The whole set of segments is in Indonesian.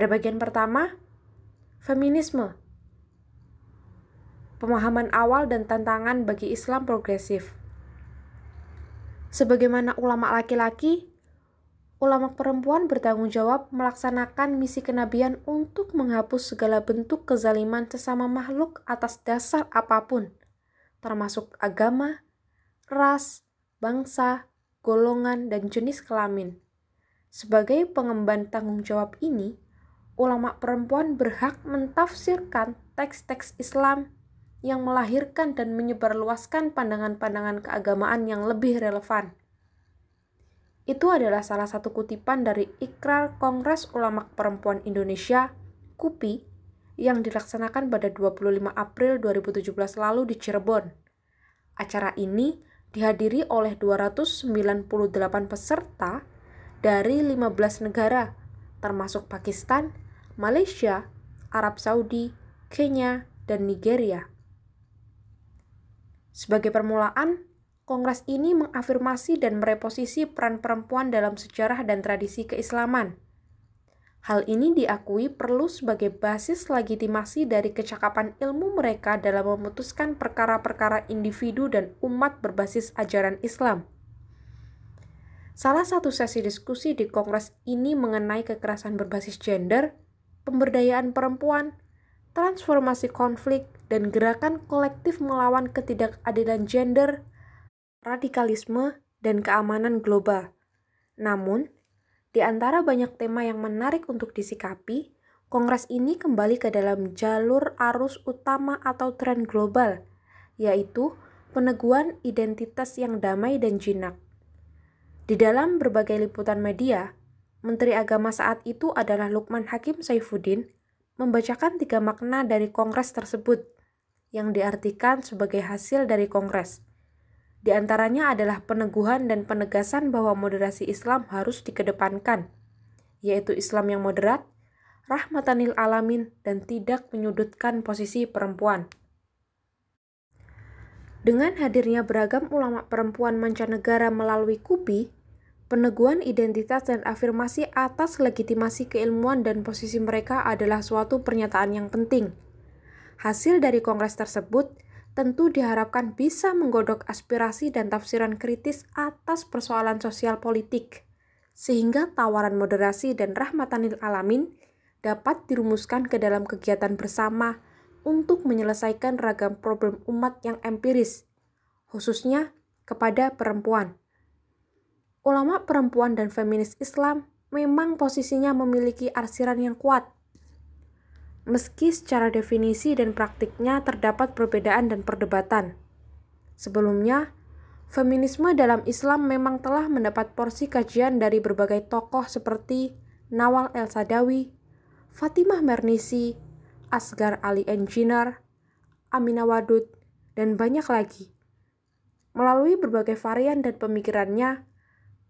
Pada bagian pertama, feminisme. Pemahaman awal dan tantangan bagi Islam progresif. Sebagaimana ulama laki-laki, ulama perempuan bertanggung jawab melaksanakan misi kenabian untuk menghapus segala bentuk kezaliman sesama makhluk atas dasar apa pun, termasuk agama, ras, bangsa, golongan, dan jenis kelamin. Sebagai pengemban tanggung jawab ini, ulama perempuan berhak mentafsirkan teks-teks Islam yang melahirkan dan menyebarluaskan pandangan-pandangan keagamaan yang lebih relevan. Itu adalah salah satu kutipan dari Ikrar Kongres Ulama Perempuan Indonesia, KUPI, yang dilaksanakan pada 25 April 2017 lalu di Cirebon. Acara ini dihadiri oleh 298 peserta dari 15 negara, termasuk Pakistan, Malaysia, Arab Saudi, Kenya, dan Nigeria. Sebagai permulaan, kongres ini mengafirmasi dan mereposisi peran perempuan dalam sejarah dan tradisi keislaman. Hal ini diakui perlu sebagai basis legitimasi dari kecakapan ilmu mereka dalam memutuskan perkara-perkara individu dan umat berbasis ajaran Islam. Salah satu sesi diskusi di kongres ini mengenai kekerasan berbasis gender pemberdayaan perempuan, transformasi konflik, dan gerakan kolektif melawan ketidakadilan gender, radikalisme, dan keamanan global. Namun, di antara banyak tema yang menarik untuk disikapi, Kongres ini kembali ke dalam jalur arus utama atau tren global, yaitu peneguhan identitas yang damai dan jinak. Di dalam berbagai liputan media, Menteri Agama saat itu adalah Lukman Hakim Saifuddin, membacakan tiga makna dari kongres tersebut yang diartikan sebagai hasil dari kongres. Di antaranya adalah peneguhan dan penegasan bahwa moderasi Islam harus dikedepankan, yaitu Islam yang moderat, rahmatanil alamin, dan tidak menyudutkan posisi perempuan. Dengan hadirnya beragam ulama perempuan mancanegara melalui KUPI, Peneguhan identitas dan afirmasi atas legitimasi keilmuan dan posisi mereka adalah suatu pernyataan yang penting. Hasil dari kongres tersebut tentu diharapkan bisa menggodok aspirasi dan tafsiran kritis atas persoalan sosial politik, sehingga tawaran moderasi dan rahmatanil alamin dapat dirumuskan ke dalam kegiatan bersama untuk menyelesaikan ragam problem umat yang empiris, khususnya kepada perempuan ulama perempuan dan feminis Islam memang posisinya memiliki arsiran yang kuat. Meski secara definisi dan praktiknya terdapat perbedaan dan perdebatan. Sebelumnya, feminisme dalam Islam memang telah mendapat porsi kajian dari berbagai tokoh seperti Nawal El-Sadawi, Fatimah Mernisi, Asgar Ali Engineer, Amina Wadud, dan banyak lagi. Melalui berbagai varian dan pemikirannya,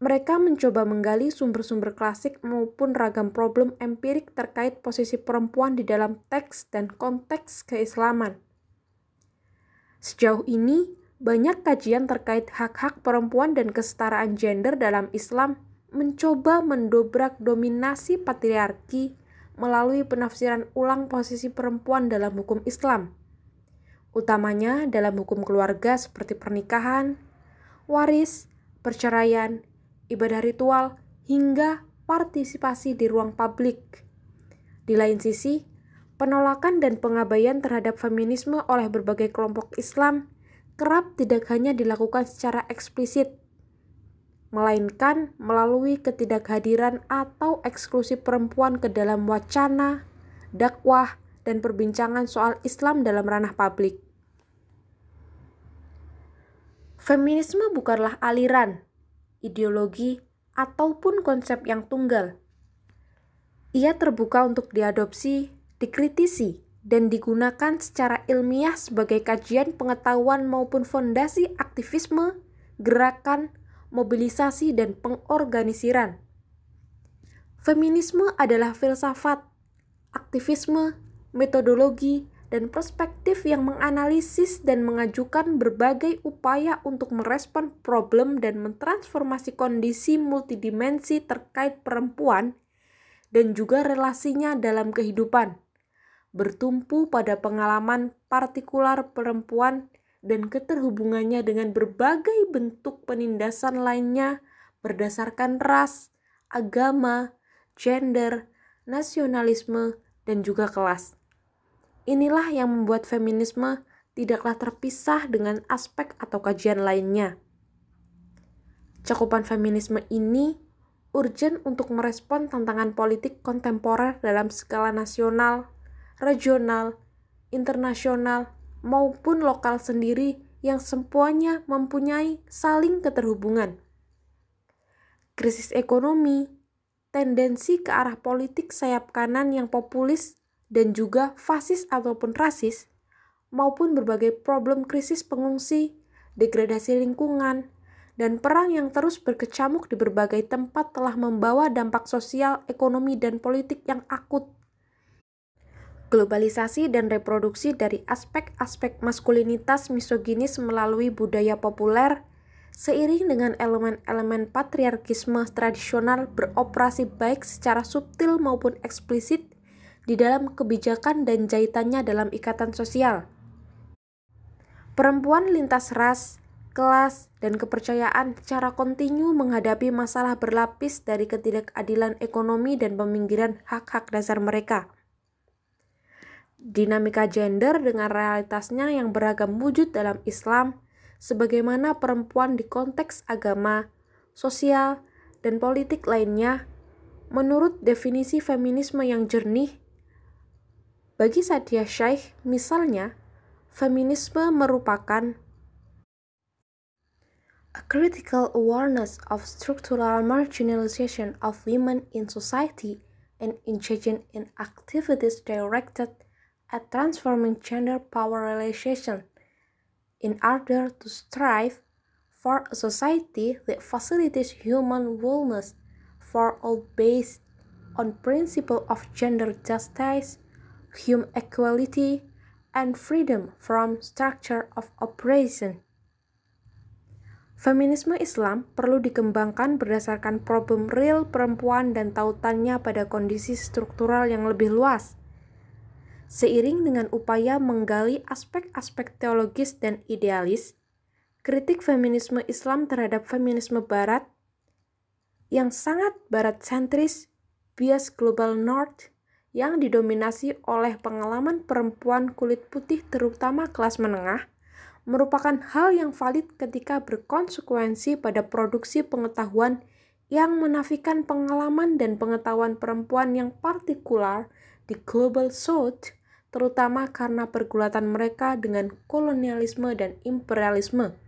mereka mencoba menggali sumber-sumber klasik maupun ragam problem empirik terkait posisi perempuan di dalam teks dan konteks keislaman. Sejauh ini, banyak kajian terkait hak-hak perempuan dan kesetaraan gender dalam Islam mencoba mendobrak dominasi patriarki melalui penafsiran ulang posisi perempuan dalam hukum Islam, utamanya dalam hukum keluarga seperti pernikahan, waris, perceraian, ibadah ritual, hingga partisipasi di ruang publik. Di lain sisi, penolakan dan pengabaian terhadap feminisme oleh berbagai kelompok Islam kerap tidak hanya dilakukan secara eksplisit, melainkan melalui ketidakhadiran atau eksklusi perempuan ke dalam wacana, dakwah, dan perbincangan soal Islam dalam ranah publik. Feminisme bukanlah aliran, ideologi, ataupun konsep yang tunggal. Ia terbuka untuk diadopsi, dikritisi, dan digunakan secara ilmiah sebagai kajian pengetahuan maupun fondasi aktivisme, gerakan, mobilisasi, dan pengorganisiran. Feminisme adalah filsafat, aktivisme, metodologi, dan perspektif yang menganalisis dan mengajukan berbagai upaya untuk merespon problem dan mentransformasi kondisi multidimensi terkait perempuan dan juga relasinya dalam kehidupan, bertumpu pada pengalaman partikular perempuan dan keterhubungannya dengan berbagai bentuk penindasan lainnya berdasarkan ras, agama, gender, nasionalisme, dan juga kelas. Inilah yang membuat feminisme tidaklah terpisah dengan aspek atau kajian lainnya. Cakupan feminisme ini urgent untuk merespon tantangan politik kontemporer dalam skala nasional, regional, internasional, maupun lokal sendiri yang semuanya mempunyai saling keterhubungan. Krisis ekonomi, tendensi ke arah politik sayap kanan yang populis dan juga fasis ataupun rasis, maupun berbagai problem krisis pengungsi, degradasi lingkungan, dan perang yang terus berkecamuk di berbagai tempat telah membawa dampak sosial, ekonomi, dan politik yang akut. Globalisasi dan reproduksi dari aspek-aspek maskulinitas misoginis melalui budaya populer, seiring dengan elemen-elemen patriarkisme tradisional beroperasi baik secara subtil maupun eksplisit di dalam kebijakan dan jahitannya dalam ikatan sosial. Perempuan lintas ras, kelas, dan kepercayaan secara kontinu menghadapi masalah berlapis dari ketidakadilan ekonomi dan peminggiran hak-hak dasar mereka. Dinamika gender dengan realitasnya yang beragam wujud dalam Islam, sebagaimana perempuan di konteks agama, sosial, dan politik lainnya, menurut definisi feminisme yang jernih, bagi Sadia Syaikh misalnya, feminisme merupakan a critical awareness of structural marginalization of women in society and engaging in activities directed at transforming gender power relations in order to strive for a society that facilitates human wellness for all based on principle of gender justice, human equality, and freedom from structure of oppression. Feminisme Islam perlu dikembangkan berdasarkan problem real perempuan dan tautannya pada kondisi struktural yang lebih luas. Seiring dengan upaya menggali aspek-aspek teologis dan idealis, kritik feminisme Islam terhadap feminisme Barat yang sangat barat sentris, bias global north, yang didominasi oleh pengalaman perempuan kulit putih terutama kelas menengah, merupakan hal yang valid ketika berkonsekuensi pada produksi pengetahuan yang menafikan pengalaman dan pengetahuan perempuan yang partikular di Global South, terutama karena pergulatan mereka dengan kolonialisme dan imperialisme.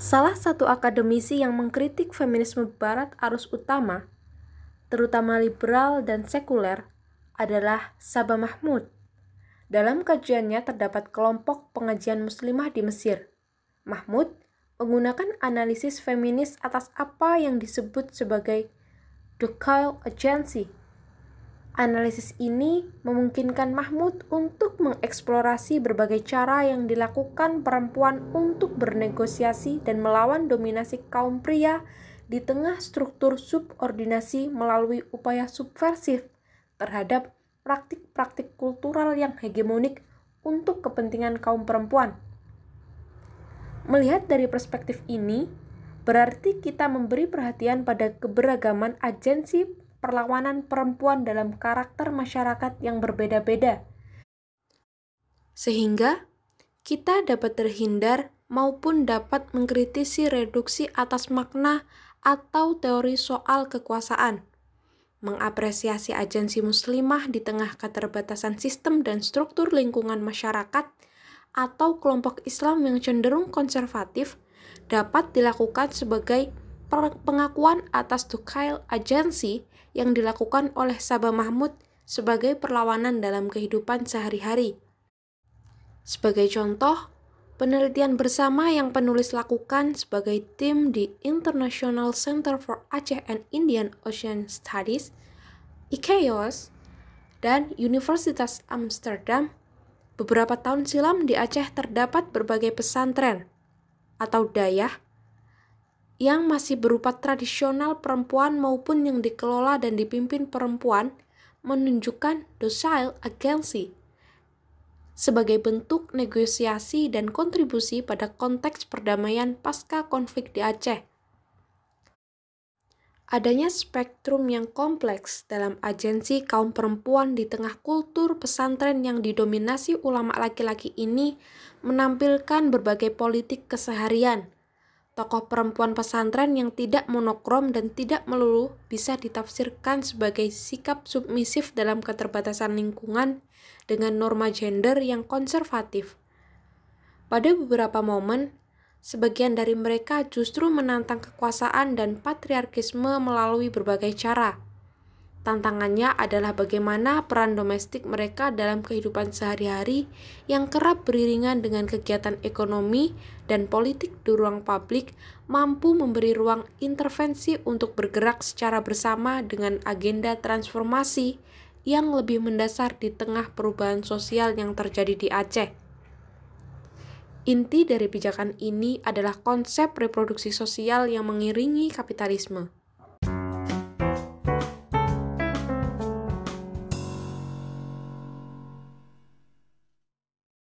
Salah satu akademisi yang mengkritik feminisme barat arus utama, terutama liberal dan sekuler, adalah Sabah Mahmud dalam kajiannya terdapat kelompok pengajian muslimah di Mesir. Mahmud menggunakan analisis feminis atas apa yang disebut sebagai Ducal Agency. Analisis ini memungkinkan Mahmud untuk mengeksplorasi berbagai cara yang dilakukan perempuan untuk bernegosiasi dan melawan dominasi kaum pria di tengah struktur subordinasi melalui upaya subversif terhadap praktik-praktik kultural yang hegemonik untuk kepentingan kaum perempuan. Melihat dari perspektif ini, berarti kita memberi perhatian pada keberagaman agensi perlawanan perempuan dalam karakter masyarakat yang berbeda-beda. Sehingga kita dapat terhindar maupun dapat mengkritisi reduksi atas makna atau teori soal kekuasaan mengapresiasi agensi muslimah di tengah keterbatasan sistem dan struktur lingkungan masyarakat atau kelompok Islam yang cenderung konservatif dapat dilakukan sebagai pengakuan atas Dukail agensi yang dilakukan oleh Sabah Mahmud sebagai perlawanan dalam kehidupan sehari-hari. Sebagai contoh, penelitian bersama yang penulis lakukan sebagai tim di International Center for Aceh and Indian Ocean Studies, IKEOS, dan Universitas Amsterdam, beberapa tahun silam di Aceh terdapat berbagai pesantren atau dayah yang masih berupa tradisional perempuan maupun yang dikelola dan dipimpin perempuan menunjukkan docile agency sebagai bentuk negosiasi dan kontribusi pada konteks perdamaian pasca konflik di Aceh. Adanya spektrum yang kompleks dalam agensi kaum perempuan di tengah kultur pesantren yang didominasi ulama laki-laki ini menampilkan berbagai politik keseharian. Tokoh perempuan pesantren yang tidak monokrom dan tidak melulu bisa ditafsirkan sebagai sikap submisif dalam keterbatasan lingkungan dengan norma gender yang konservatif. Pada beberapa momen, Sebagian dari mereka justru menantang kekuasaan dan patriarkisme melalui berbagai cara. Tantangannya adalah bagaimana peran domestik mereka dalam kehidupan sehari-hari yang kerap beriringan dengan kegiatan ekonomi dan politik di ruang publik mampu memberi ruang intervensi untuk bergerak secara bersama dengan agenda transformasi yang lebih mendasar di tengah perubahan sosial yang terjadi di Aceh. Inti dari pijakan ini adalah konsep reproduksi sosial yang mengiringi kapitalisme.